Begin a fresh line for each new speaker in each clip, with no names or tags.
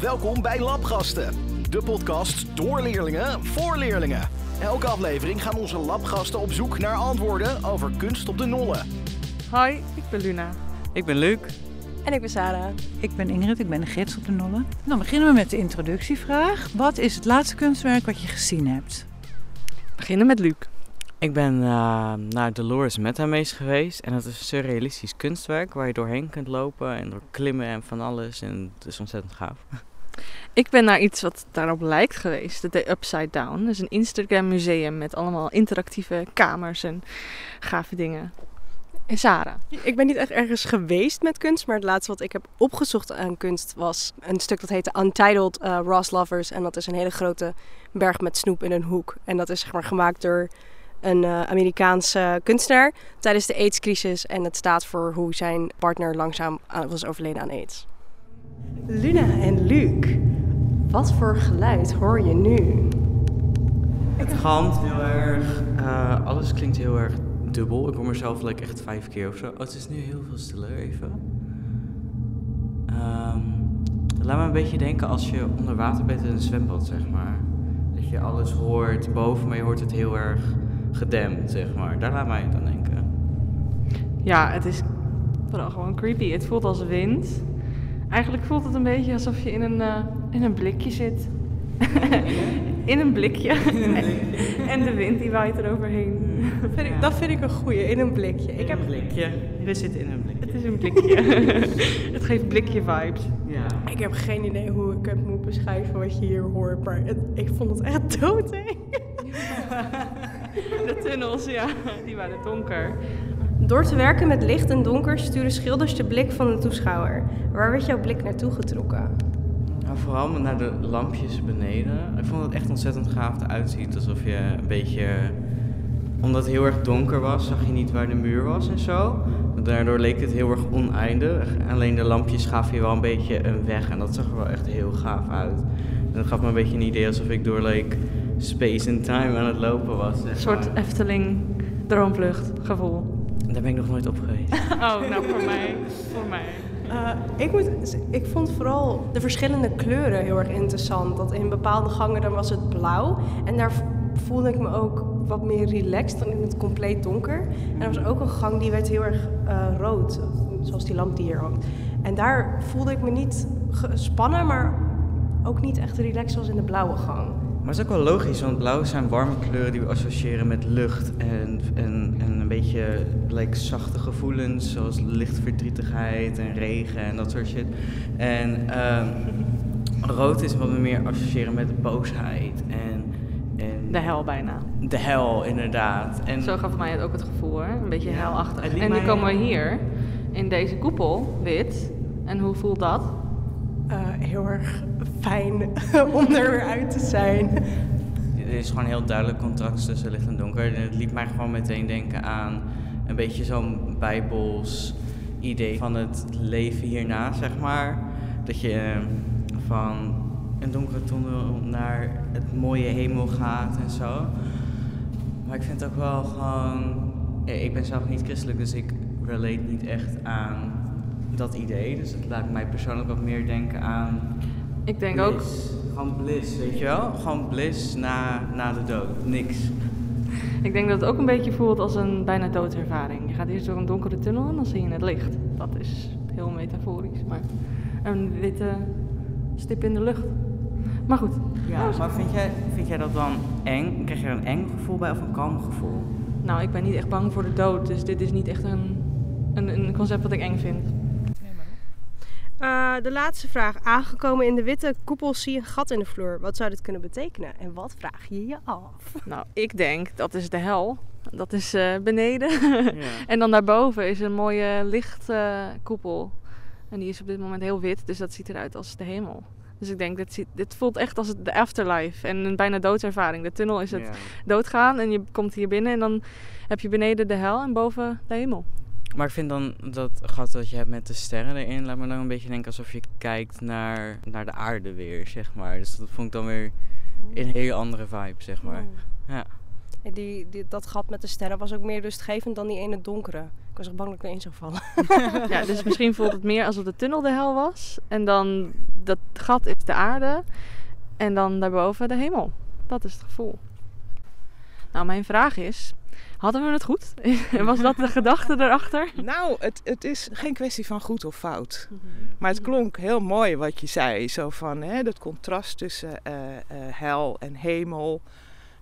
Welkom bij Labgasten, de podcast door leerlingen voor leerlingen. Elke aflevering gaan onze labgasten op zoek naar antwoorden over kunst op de nollen.
Hoi, ik ben Luna.
Ik ben Luc.
En ik ben Sarah.
Ik ben Ingrid, ik ben de gids op de Nolle. Dan beginnen we met de introductievraag. Wat is het laatste kunstwerk wat je gezien hebt?
We beginnen met Luc.
Ik ben uh, naar Dolores Metamees geweest en dat is een surrealistisch kunstwerk waar je doorheen kunt lopen en door klimmen en van alles. En het is ontzettend gaaf.
Ik ben naar iets wat daarop lijkt geweest, de Upside Down. Dat is een Instagram museum met allemaal interactieve kamers en gave dingen. En Sarah?
Ik ben niet echt ergens geweest met kunst, maar het laatste wat ik heb opgezocht aan kunst was een stuk dat heette Untitled uh, Ross Lovers. En dat is een hele grote berg met snoep in een hoek. En dat is zeg maar gemaakt door een uh, Amerikaanse kunstenaar tijdens de AIDS-crisis. En het staat voor hoe zijn partner langzaam was overleden aan AIDS. Luna en Luc, wat voor geluid hoor je nu?
Het galmt heel erg, uh, alles klinkt heel erg dubbel. Ik hoor mezelf like, echt vijf keer of zo. Oh, het is nu heel veel stiller even. Um, laat me een beetje denken als je onder water bent in een zwembad, zeg maar. Dat je alles hoort boven, maar je hoort het heel erg gedempt, zeg maar. Daar laat mij het aan denken.
Ja, het is vooral gewoon creepy. Het voelt als wind. Eigenlijk voelt het een beetje alsof je in een, uh, in een blikje zit. in een blikje. en de wind die waait eroverheen.
Dat vind, ik, dat vind ik een goeie, in een blikje.
In ik heb een blikje. We zitten in een blikje.
Het is een blikje. het geeft blikje vibes.
Ja. Ik heb geen idee hoe ik het moet beschrijven wat je hier hoort, maar het, ik vond het echt doodeng.
de tunnels, ja, die waren donker.
Door te werken met licht en donker sturen schilders de blik van de toeschouwer. Waar werd jouw blik naartoe getrokken?
Nou, vooral naar de lampjes beneden. Ik vond het echt ontzettend gaaf eruit ziet. Alsof je een beetje. Omdat het heel erg donker was, zag je niet waar de muur was en zo. Daardoor leek het heel erg oneindig. Alleen de lampjes gaven je wel een beetje een weg. En dat zag er wel echt heel gaaf uit. En dat gaf me een beetje een idee alsof ik door like, space and time aan het lopen was.
Een soort Efteling droomvlucht gevoel.
Daar ben ik nog nooit op geweest.
oh, nou voor mij. Voor mij.
Uh, ik, moet, ik vond vooral de verschillende kleuren heel erg interessant. Dat in bepaalde gangen dan was het blauw. En daar voelde ik me ook wat meer relaxed dan in het compleet donker. En er was ook een gang die werd heel erg uh, rood. Zoals die lamp die hier hangt. En daar voelde ik me niet gespannen, maar ook niet echt relaxed zoals in de blauwe gang.
Maar het is ook wel logisch, want blauw zijn warme kleuren die we associëren met lucht en, en, en een beetje like, zachte gevoelens, zoals lichtverdrietigheid en regen en dat soort shit. En uh, rood is wat we meer associëren met boosheid en, en...
De hel bijna.
De hel, inderdaad.
En Zo gaf mij het ook het gevoel, hè? een beetje ja, helachtig. En nu komen we hier, in deze koepel, wit. En hoe voelt dat?
Uh, heel erg fijn om er weer uit te zijn.
Er is gewoon heel duidelijk contrast tussen licht en donker. En het liet mij gewoon meteen denken aan een beetje zo'n bijbels idee van het leven hierna, zeg maar. Dat je van een donkere tunnel naar het mooie hemel gaat en zo. Maar ik vind het ook wel gewoon. Ik ben zelf niet christelijk, dus ik relate niet echt aan dat idee. Dus het laat mij persoonlijk wat meer denken aan
ik denk
bliss.
ook.
Gewoon bliss, weet je wel? Gewoon bliss na, na de dood. Niks.
Ik denk dat het ook een beetje voelt als een bijna doodservaring. Je gaat eerst door een donkere tunnel en dan zie je het licht. Dat is heel metaforisch, maar een witte stip in de lucht. Maar goed.
Ja, maar vind jij, vind jij dat dan eng? Krijg je er een eng gevoel bij of een kalm gevoel?
Nou, ik ben niet echt bang voor de dood, dus dit is niet echt een, een, een concept wat ik eng vind.
Uh, de laatste vraag. Aangekomen in de witte koepel zie je een gat in de vloer. Wat zou dit kunnen betekenen? En wat vraag je je af?
Nou, ik denk dat is de hel. Dat is uh, beneden. Ja. en dan daarboven is een mooie lichtkoepel. Uh, en die is op dit moment heel wit, dus dat ziet eruit als de hemel. Dus ik denk, dit, ziet, dit voelt echt als de afterlife en een bijna doodservaring. De tunnel is het ja. doodgaan en je komt hier binnen en dan heb je beneden de hel en boven de hemel.
Maar ik vind dan dat gat dat je hebt met de sterren erin, laat me dan een beetje denken alsof je kijkt naar, naar de aarde weer, zeg maar. Dus dat vond ik dan weer een hele andere vibe, zeg maar. Ja.
Die, die, dat gat met de sterren was ook meer rustgevend dan die ene donkere. Ik was echt bang dat ik erin zou vallen.
ja, dus misschien voelt het meer alsof de tunnel de hel was. En dan dat gat is de aarde. En dan daarboven de hemel. Dat is het gevoel. Nou, mijn vraag is: hadden we het goed? Was dat de gedachte erachter?
Nou, het, het is geen kwestie van goed of fout. Maar het klonk heel mooi wat je zei. Zo van hè, dat contrast tussen uh, uh, hel en hemel.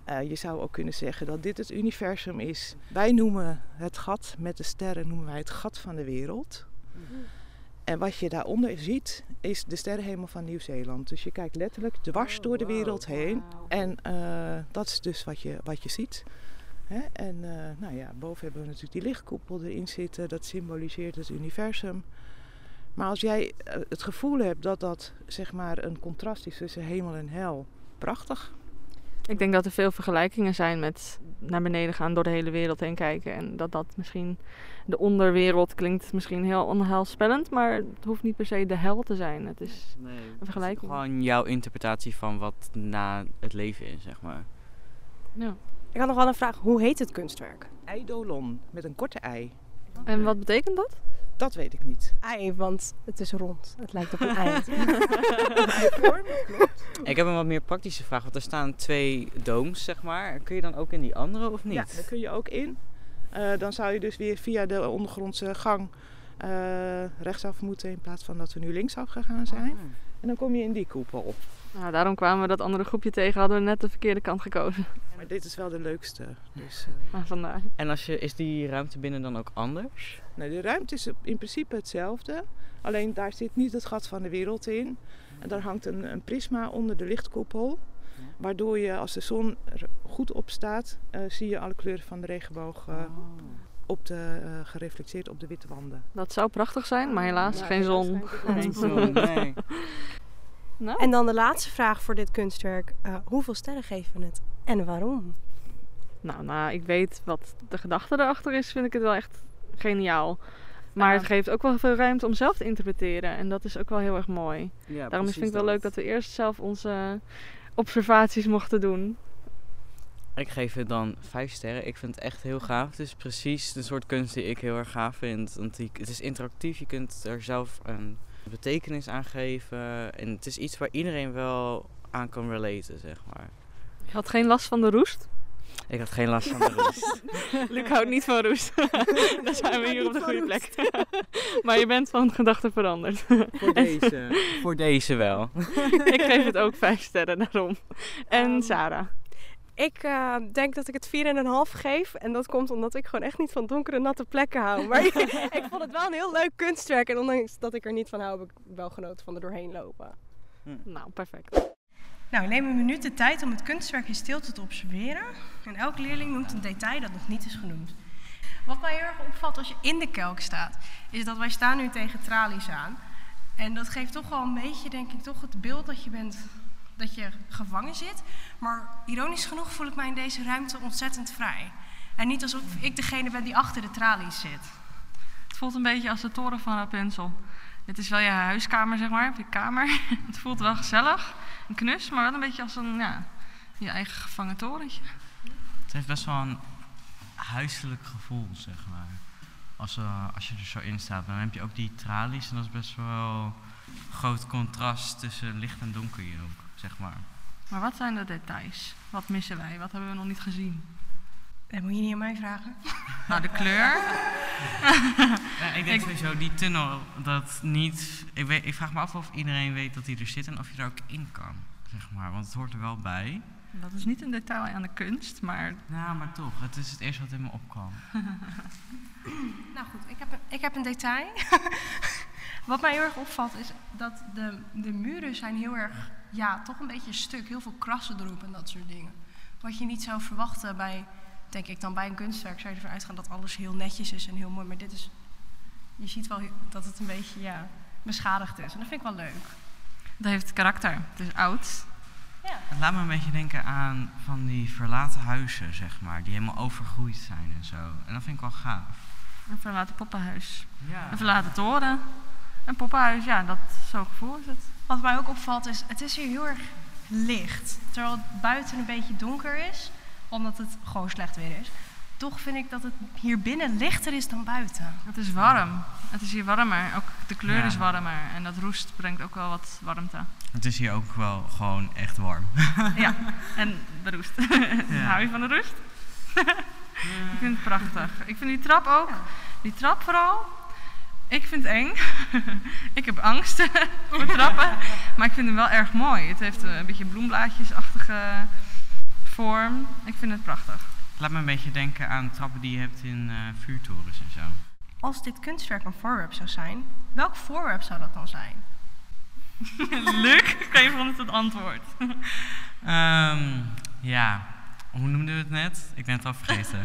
Uh, je zou ook kunnen zeggen dat dit het universum is. Wij noemen het gat met de sterren noemen wij het gat van de wereld. En wat je daaronder ziet, is de sterrenhemel van Nieuw-Zeeland. Dus je kijkt letterlijk dwars door de wereld heen. En uh, dat is dus wat je, wat je ziet. Hè? En uh, nou ja, boven hebben we natuurlijk die lichtkoepel erin zitten. Dat symboliseert het universum. Maar als jij uh, het gevoel hebt dat dat zeg maar een contrast is tussen hemel en hel, prachtig.
Ik denk dat er veel vergelijkingen zijn met naar beneden gaan door de hele wereld heen kijken. En dat dat misschien de onderwereld klinkt misschien heel onheilspellend, maar het hoeft niet per se de hel te zijn. Het is
nee,
een vergelijking.
Het is gewoon jouw interpretatie van wat na het leven is, zeg maar.
Ja.
Ik had nog wel een vraag. Hoe heet het kunstwerk?
Eidolon, met een korte ei.
En wat betekent dat?
Dat weet ik niet.
Ei, want het is rond. Het lijkt op een ei.
Ik heb een wat meer praktische vraag, want er staan twee dooms, zeg maar. Kun je dan ook in die andere of niet?
Ja, daar kun je ook in. Uh, dan zou je dus weer via de ondergrondse gang uh, rechtsaf moeten in plaats van dat we nu linksaf gegaan zijn. Oh. En dan kom je in die koepel.
Nou, daarom kwamen we dat andere groepje tegen, hadden we net de verkeerde kant gekozen.
Maar dit is wel de leukste. Dus,
uh... ah, vandaar.
En als je, is die ruimte binnen dan ook anders?
Nee, de ruimte is in principe hetzelfde. Alleen daar zit niet het gat van de wereld in. En daar hangt een, een prisma onder de lichtkoepel. Waardoor je als de zon er goed op staat, uh, zie je alle kleuren van de regenboog uh, oh. op de, uh, gereflecteerd op de witte wanden.
Dat zou prachtig zijn, maar helaas
Ja,
geen zon.
Geen zon, nee.
Nou,
En dan de laatste vraag voor dit kunstwerk. Uh, hoeveel sterren geven we het? En waarom?
nou, nou, ik weet wat de gedachte erachter is, vind ik het wel echt geniaal. Maar het geeft ook wel veel ruimte om zelf te interpreteren. En dat is ook wel heel erg mooi.
Ja,
Daarom vind ik het wel leuk dat we eerst zelf onze observaties mochten doen.
Ik geef het dan vijf sterren. Ik vind het echt heel gaaf. Het is precies de soort kunst die ik heel erg gaaf vind. Want het is interactief. Je kunt er zelf een betekenis aan geven. En het is iets waar iedereen wel aan kan relaten, zeg maar.
Je had geen last van de roest?
Ik had geen last van de roest.
Luc houdt niet van roest. Dan zijn we hier op de goede plek. maar je bent van gedachten veranderd.
Voor deze. Voor deze wel.
ik geef het ook vijf sterren daarom. En
Um,
Sarah.
Ik uh, denk dat ik het 4,5 geef. En dat komt omdat ik gewoon echt niet van donkere, natte plekken hou. Maar ik vond het wel een heel leuk kunstwerk. En ondanks dat ik er niet van hou, heb ik wel genoten van er doorheen lopen.
Nou, perfect.
Nou, neem een minuut de tijd om het kunstwerk in stilte te observeren. En elke leerling noemt een detail dat nog niet is genoemd. Wat mij heel erg opvalt als je in de kelk staat, is dat wij staan nu tegen tralies aan. En dat geeft toch wel een beetje, denk ik, toch het beeld dat je bent, dat je gevangen zit. Maar ironisch genoeg voel ik mij in deze ruimte ontzettend vrij. En niet alsof ik degene ben die achter de tralies zit.
Het voelt een beetje als de toren van Rapunzel. Dit is wel je huiskamer, zeg maar, of je kamer. Het voelt wel gezellig en knus, maar wel een beetje als een, ja, je eigen gevangen torentje.
Het heeft best wel een huiselijk gevoel, zeg maar. Als, uh, als je er zo in staat. Dan heb je ook die tralies en dat is best wel een groot contrast tussen licht en donker hier ook, zeg maar.
Maar wat zijn de details? Wat missen wij? Wat hebben we nog niet gezien?
Dat moet je niet aan mij vragen.
Nou, de kleur.
Ja, ik denk sowieso die tunnel, dat niet... Ik, weet, ik vraag me af of iedereen weet dat die er zit en of je er ook in kan, zeg maar. Want het hoort er wel bij.
Dat is niet een detail aan de kunst, maar
Ja, maar toch, het is het eerste wat in me opkwam.
Nou goed, ik heb een, ik heb een detail. Wat mij heel erg opvalt is dat de, de muren zijn heel erg, ja, toch een beetje stuk. Heel veel krassen erop en dat soort dingen. Wat je niet zou verwachten bij, denk ik dan bij een kunstwerk, zou je ervan uitgaan dat alles heel netjes is en heel mooi. Maar dit is, je ziet wel dat het een beetje, ja, beschadigd is. En dat vind ik wel leuk.
dat heeft karakter. Het is oud.
Ja.
Het laat me een beetje denken aan van die verlaten huizen, zeg maar. Die helemaal overgroeid zijn en zo. En dat vind ik wel gaaf.
Een verlaten poppenhuis.
Ja.
Een verlaten toren. Een poppenhuis, ja, dat zo'n gevoel is het.
Wat mij ook opvalt is, het is hier heel erg licht. Terwijl het buiten een beetje donker is, omdat het gewoon slecht weer is. Toch vind ik dat het hier binnen lichter is dan buiten.
Het is warm. Het is hier warmer. Ook de kleur
Ja.
is warmer. En dat roest brengt ook wel wat warmte.
Het is hier ook wel gewoon echt warm.
ja, en de roest.
Ja.
Hou je van de rust? ik vind het prachtig. Ik vind die trap ook. Die trap vooral. Ik vind het eng. ik heb angst voor trappen. Maar ik vind hem wel erg mooi. Het heeft eh, een beetje bloemblaadjesachtige vorm. Ik vind het prachtig.
Laat me een beetje denken aan trappen die je hebt in eh, vuurtorens en zo.
Als dit kunstwerk een voorwerp zou zijn, welk voorwerp zou dat dan zijn?
Luc, kan je van het antwoord?
Ehm, ja, hoe noemden we het net? Ik ben het al vergeten.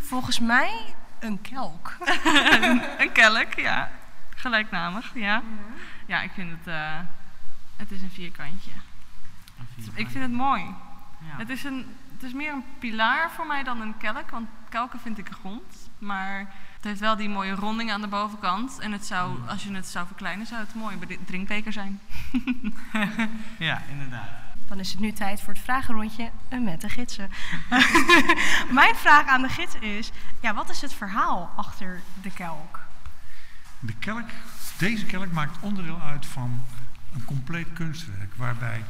Volgens mij een kelk.
een kelk, ja. Gelijknamig, ja. Ja, ik vind het... eh, het is een vierkantje. Ik vind het mooi.
Ja.
Het, is een, het is meer een pilaar voor mij dan een kelk, want kelken vind ik grond. Maar het heeft wel die mooie ronding aan de bovenkant. En het zou, als je het zou verkleinen, zou het een mooie bede- drinkbeker zijn.
ja, inderdaad.
Dan is het nu tijd voor het vragenrondje met de gidsen. Mijn vraag aan de gids is, ja, wat is het verhaal achter de kelk?
De kelk, deze kelk maakt onderdeel uit van een compleet kunstwerk, waarbij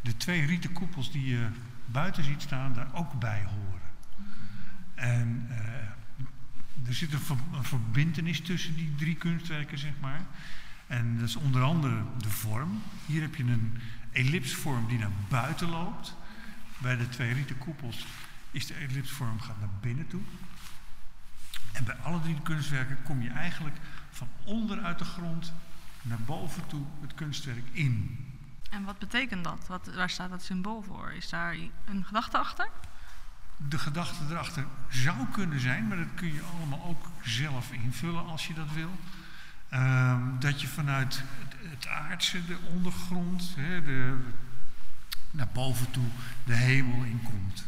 de twee rieten koepels die je buiten ziet staan, daar ook bij horen. En eh, er zit een, ver- een verbintenis tussen die drie kunstwerken, zeg maar. En dat is onder andere de vorm. Hier heb je een ellipsvorm die naar buiten loopt. Bij de twee rieten koepels is de ellipsvorm gaat naar binnen toe. En bij alle drie de kunstwerken kom je eigenlijk van onder uit de grond naar boven toe het kunstwerk in.
En wat betekent dat? Wat, waar staat dat symbool voor? Is daar een gedachte achter?
De gedachte erachter zou kunnen zijn, maar dat kun je allemaal ook zelf invullen als je dat wil. Ehm, dat je vanuit het, het aardse, de ondergrond, hè, de, naar boven toe de hemel inkomt.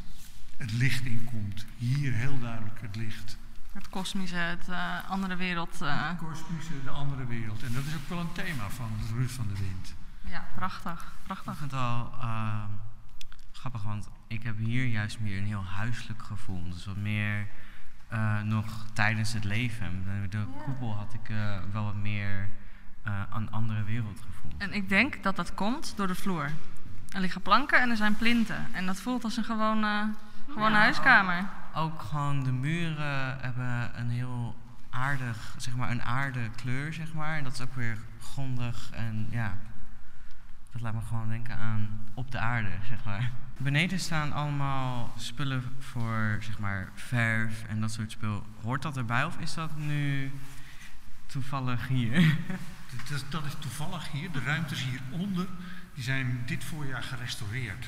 Het licht inkomt. Hier heel duidelijk het licht.
Het kosmische, het eh, andere wereld. eh,
De kosmische, de andere wereld. En dat is ook wel een thema van Ruud van de Wind.
ja, prachtig.
Ik
Prachtig.
vind het wel eh, grappig, want ik heb hier juist meer een heel huiselijk gevoel. Dus wat meer eh, nog tijdens het leven. De, koepel had ik eh, wel wat meer eh, een andere wereld gevoeld.
En ik denk dat dat komt door de vloer. Er liggen planken en er zijn plinten. En dat voelt als een gewone, gewone
Ja.
huiskamer.
Ook gewoon de muren hebben een heel aardig, zeg maar, een aarde kleur, zeg maar. En dat is ook weer grondig en ja, dat laat me gewoon denken aan op de aarde, zeg maar. Beneden staan allemaal spullen voor, zeg maar, verf en dat soort spul. Hoort dat erbij of is dat nu toevallig hier?
Dat is, dat is toevallig hier. De ruimtes hieronder die zijn dit voorjaar gerestaureerd.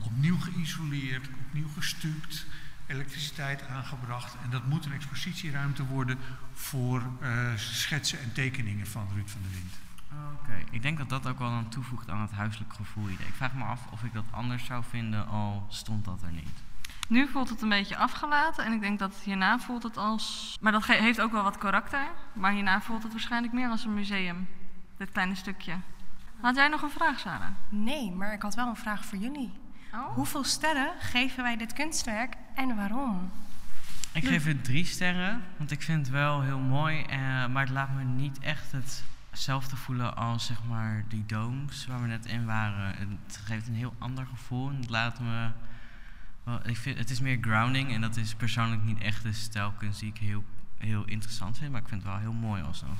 Opnieuw geïsoleerd, opnieuw gestuukt, elektriciteit aangebracht. En dat moet een expositieruimte worden voor eh, schetsen en tekeningen van Ruud van der Wind.
Oké, ik denk dat dat ook wel dan toevoegt aan het huiselijk gevoel idee. Ik vraag me af of ik dat anders zou vinden al stond dat er niet.
Nu voelt het een beetje afgelaten en ik denk dat hierna voelt het als... Maar dat heeft ook wel wat karakter. Maar hierna voelt het waarschijnlijk meer als een museum. Dit kleine stukje. Had jij nog een vraag, Sarah?
Nee, maar ik had wel een vraag voor jullie.
Oh.
Hoeveel sterren geven wij dit kunstwerk en waarom?
Ik geef het drie sterren, want ik vind het wel heel mooi, eh, maar het laat me niet echt hetzelfde voelen als zeg maar die domes waar we net in waren. Het geeft een heel ander gevoel en het laat me. Wel, ik vind, het is meer grounding en dat is persoonlijk niet echt de stijlkunst die ik heel, heel interessant vind, maar ik vind het wel heel mooi alsnog.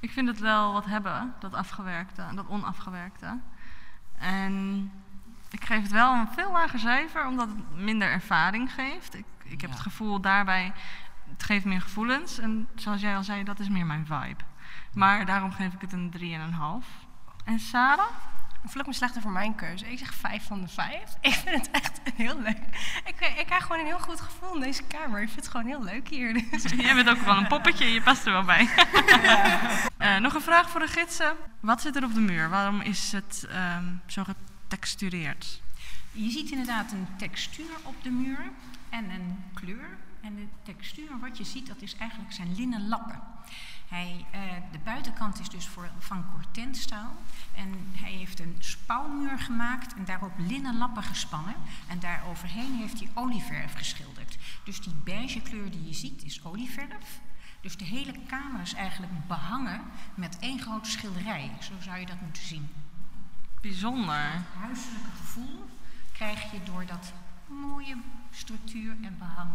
Ik vind het wel wat hebben, dat afgewerkte, dat onafgewerkte. En ik geef het wel een veel lager cijfer, omdat het minder ervaring geeft. Ik, ik heb
Ja.
het gevoel daarbij, het geeft meer gevoelens. En zoals jij al zei, dat is meer mijn vibe. Maar daarom geef ik het een 3,5. En Sarah?
Voel ik me slechter voor mijn keuze? Ik zeg 5 van de 5. Ik vind het echt heel leuk. Ik, ik krijg gewoon een heel goed gevoel in deze kamer. Ik vind het gewoon heel leuk hier. Dus.
Jij bent ook wel een poppetje, je past er wel bij. Eh, nog een vraag voor de gidsen. Wat zit er op de muur? Waarom is het ehm, zo getextureerd?
Je ziet inderdaad een textuur op de muur en een kleur. En de textuur wat je ziet, dat is eigenlijk zijn linnen lappen. Hij, eh, de buitenkant is dus voor, van cortenstaal. En hij heeft een spouwmuur gemaakt en daarop linnen lappen gespannen. En daar overheen heeft hij olieverf geschilderd. Dus die beige kleur die je ziet is olieverf. Dus de hele kamer is eigenlijk behangen met één grote schilderij. Zo zou je dat moeten zien.
Bijzonder.
Het huiselijke gevoel krijg je door dat mooie structuur en behang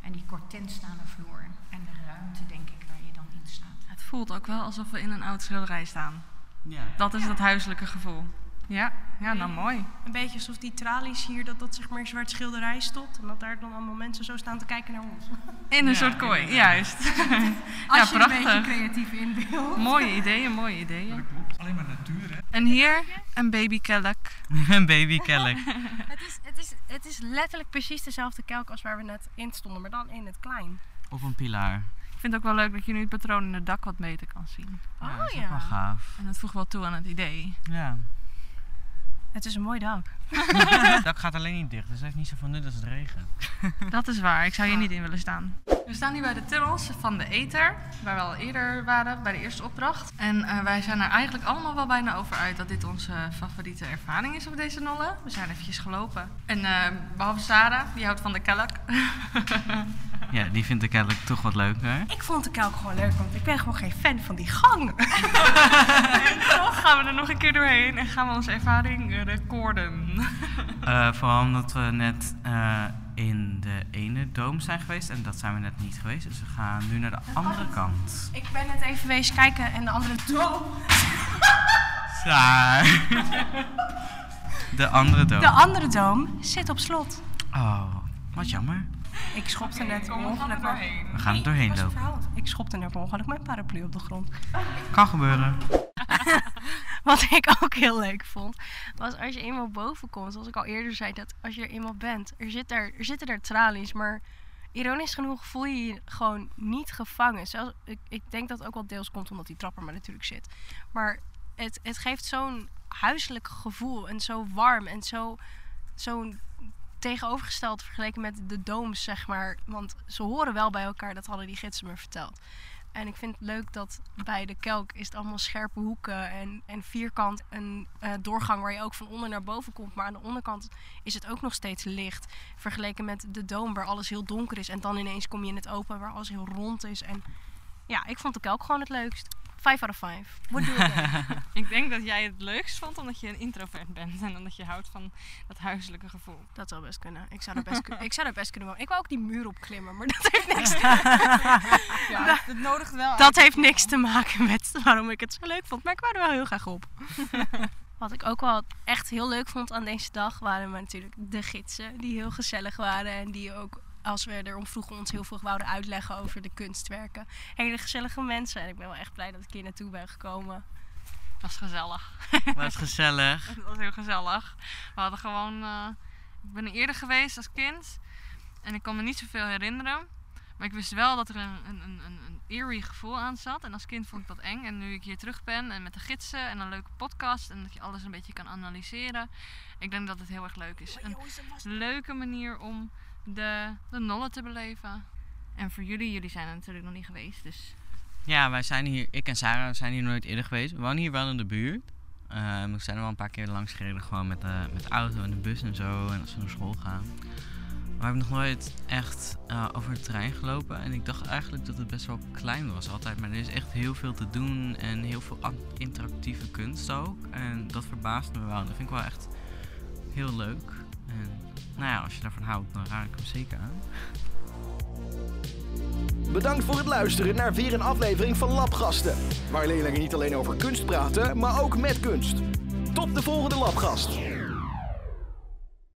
en die cortenstalen vloer en de ruimte, denk ik, waar dan in staat.
Het voelt ook wel alsof we in een oud schilderij staan.
Ja.
Dat is het huiselijke gevoel. Ja, ja nou mooi.
Een beetje alsof die tralies hier, dat dat zeg maar een zwart schilderij stopt. En dat daar dan allemaal mensen zo staan te kijken naar ons.
In een soort kooi, juist.
Als
ja,
je een beetje creatief inbeeldt.
Mooie ideeën, mooie ideeën.
Dat klopt. Alleen maar natuur, hè.
En hier een babykelk.
Een babykelk.
Het is, het, is, het is letterlijk precies dezelfde kelk als waar we net in stonden, maar dan in het klein.
Of een pilaar.
Ik vind het ook wel leuk dat je nu het patroon in het dak wat beter kan zien.
Ja,
Oh,
dat is ook
ja.
wel gaaf.
En dat voegt wel toe aan het idee.
Ja.
Het is een mooi dak.
Het dak gaat alleen niet dicht, dus het heeft niet zoveel nut als het regent.
Dat is waar, ik zou hier niet in willen staan. We staan nu bij de tunnels van de Ether, waar we al eerder waren bij de eerste opdracht. En eh, wij zijn er eigenlijk allemaal wel bijna over uit dat dit onze favoriete ervaring is op deze nollen. We zijn eventjes gelopen. En eh, behalve Sarah, die houdt van de kelk.
Ja, die vind ik eigenlijk toch wat leuker.
Ik vond de kelk gewoon leuk, want ik ben gewoon geen fan van die gang.
en toch gaan we er nog een keer doorheen en gaan we onze ervaring recorden.
Eh, vooral omdat we net eh, in de ene doom zijn geweest en dat zijn we net niet geweest. Dus we gaan nu naar de andere kant.
Ik ben net even wezen kijken en de andere doom.
Saar. De andere doom.
De andere doom zit op slot.
Oh, wat jammer.
Ik schopte net per ongeluk.
We gaan er doorheen
het
lopen.
Ik schopte net per ongeluk mijn paraplu op de grond.
Kan gebeuren.
Wat ik ook heel leuk vond, was als je eenmaal boven komt, zoals ik al eerder zei, dat als je er eenmaal bent, er, zit er, er zitten er tralies, maar ironisch genoeg voel je je gewoon niet gevangen. Zelfs, ik, ik denk dat het ook wel deels komt omdat die trap er maar natuurlijk zit. Maar het, het geeft zo'n huiselijk gevoel en zo warm en zo, zo'n tegenovergesteld vergeleken met de dooms, zeg maar. Want ze horen wel bij elkaar, dat hadden die gidsen me verteld. En ik vind het leuk dat bij de kelk is het allemaal scherpe hoeken en, en vierkant. Een eh, doorgang waar je ook van onder naar boven komt. Maar aan de onderkant is het ook nog steeds licht. Vergeleken met de doom waar alles heel donker is. En dan ineens kom je in het open waar alles heel rond is. En ja, ik vond de kelk gewoon het leukst. 5 out of 5. What do you think?
Ik denk dat jij het leukst vond omdat je een introvert bent en omdat je houdt van dat huiselijke gevoel.
Dat zou best kunnen. Ik zou dat best, ik zou dat best kunnen wonen. Ik wou ook die muur opklimmen, maar dat heeft niks
Ja, het nodigt wel
Dat heeft niks te maken met waarom ik het zo leuk vond. Maar ik wou er wel heel graag op. Wat ik ook wel echt heel leuk vond aan deze dag waren maar natuurlijk de gidsen. Die heel gezellig waren en die ook, als we erom vroegen, ons heel veel wouden uitleggen over de kunstwerken. Hele gezellige mensen. En ik ben wel echt blij dat ik hier naartoe ben gekomen.
was gezellig.
Was gezellig.
Het was heel gezellig. We hadden gewoon. eh, ik ben er eerder geweest als kind. En ik kan me niet zoveel herinneren. Maar ik wist wel dat er een, een, een, een een eerie gevoel aan zat. En als kind vond ik dat eng. En nu ik hier terug ben en met de gidsen en een leuke podcast. En dat je alles een beetje kan analyseren. Ik denk dat het heel erg leuk is. Een leuke manier om de, de nollen te beleven. En voor jullie, jullie zijn er natuurlijk nog niet geweest. Dus
Ja, wij zijn hier, ik en Sarah zijn hier nooit eerder geweest. We wonen hier wel in de buurt. Eh, we zijn er wel een paar keer langs gereden, gewoon met de, met de auto en de bus en zo. En als we naar school gaan. Maar we hebben nog nooit echt eh, over het terrein gelopen. En ik dacht eigenlijk dat het best wel klein was altijd. Maar er is echt heel veel te doen en heel veel interactieve kunst ook. En dat verbaast me wel. Dat vind ik wel echt heel leuk. En nou ja, als je daarvan houdt, dan raak ik hem zeker aan.
Bedankt voor het luisteren naar weer een aflevering van Labgasten. Waar leerlingen niet alleen over kunst praten, maar ook met kunst. Tot de volgende Labgast.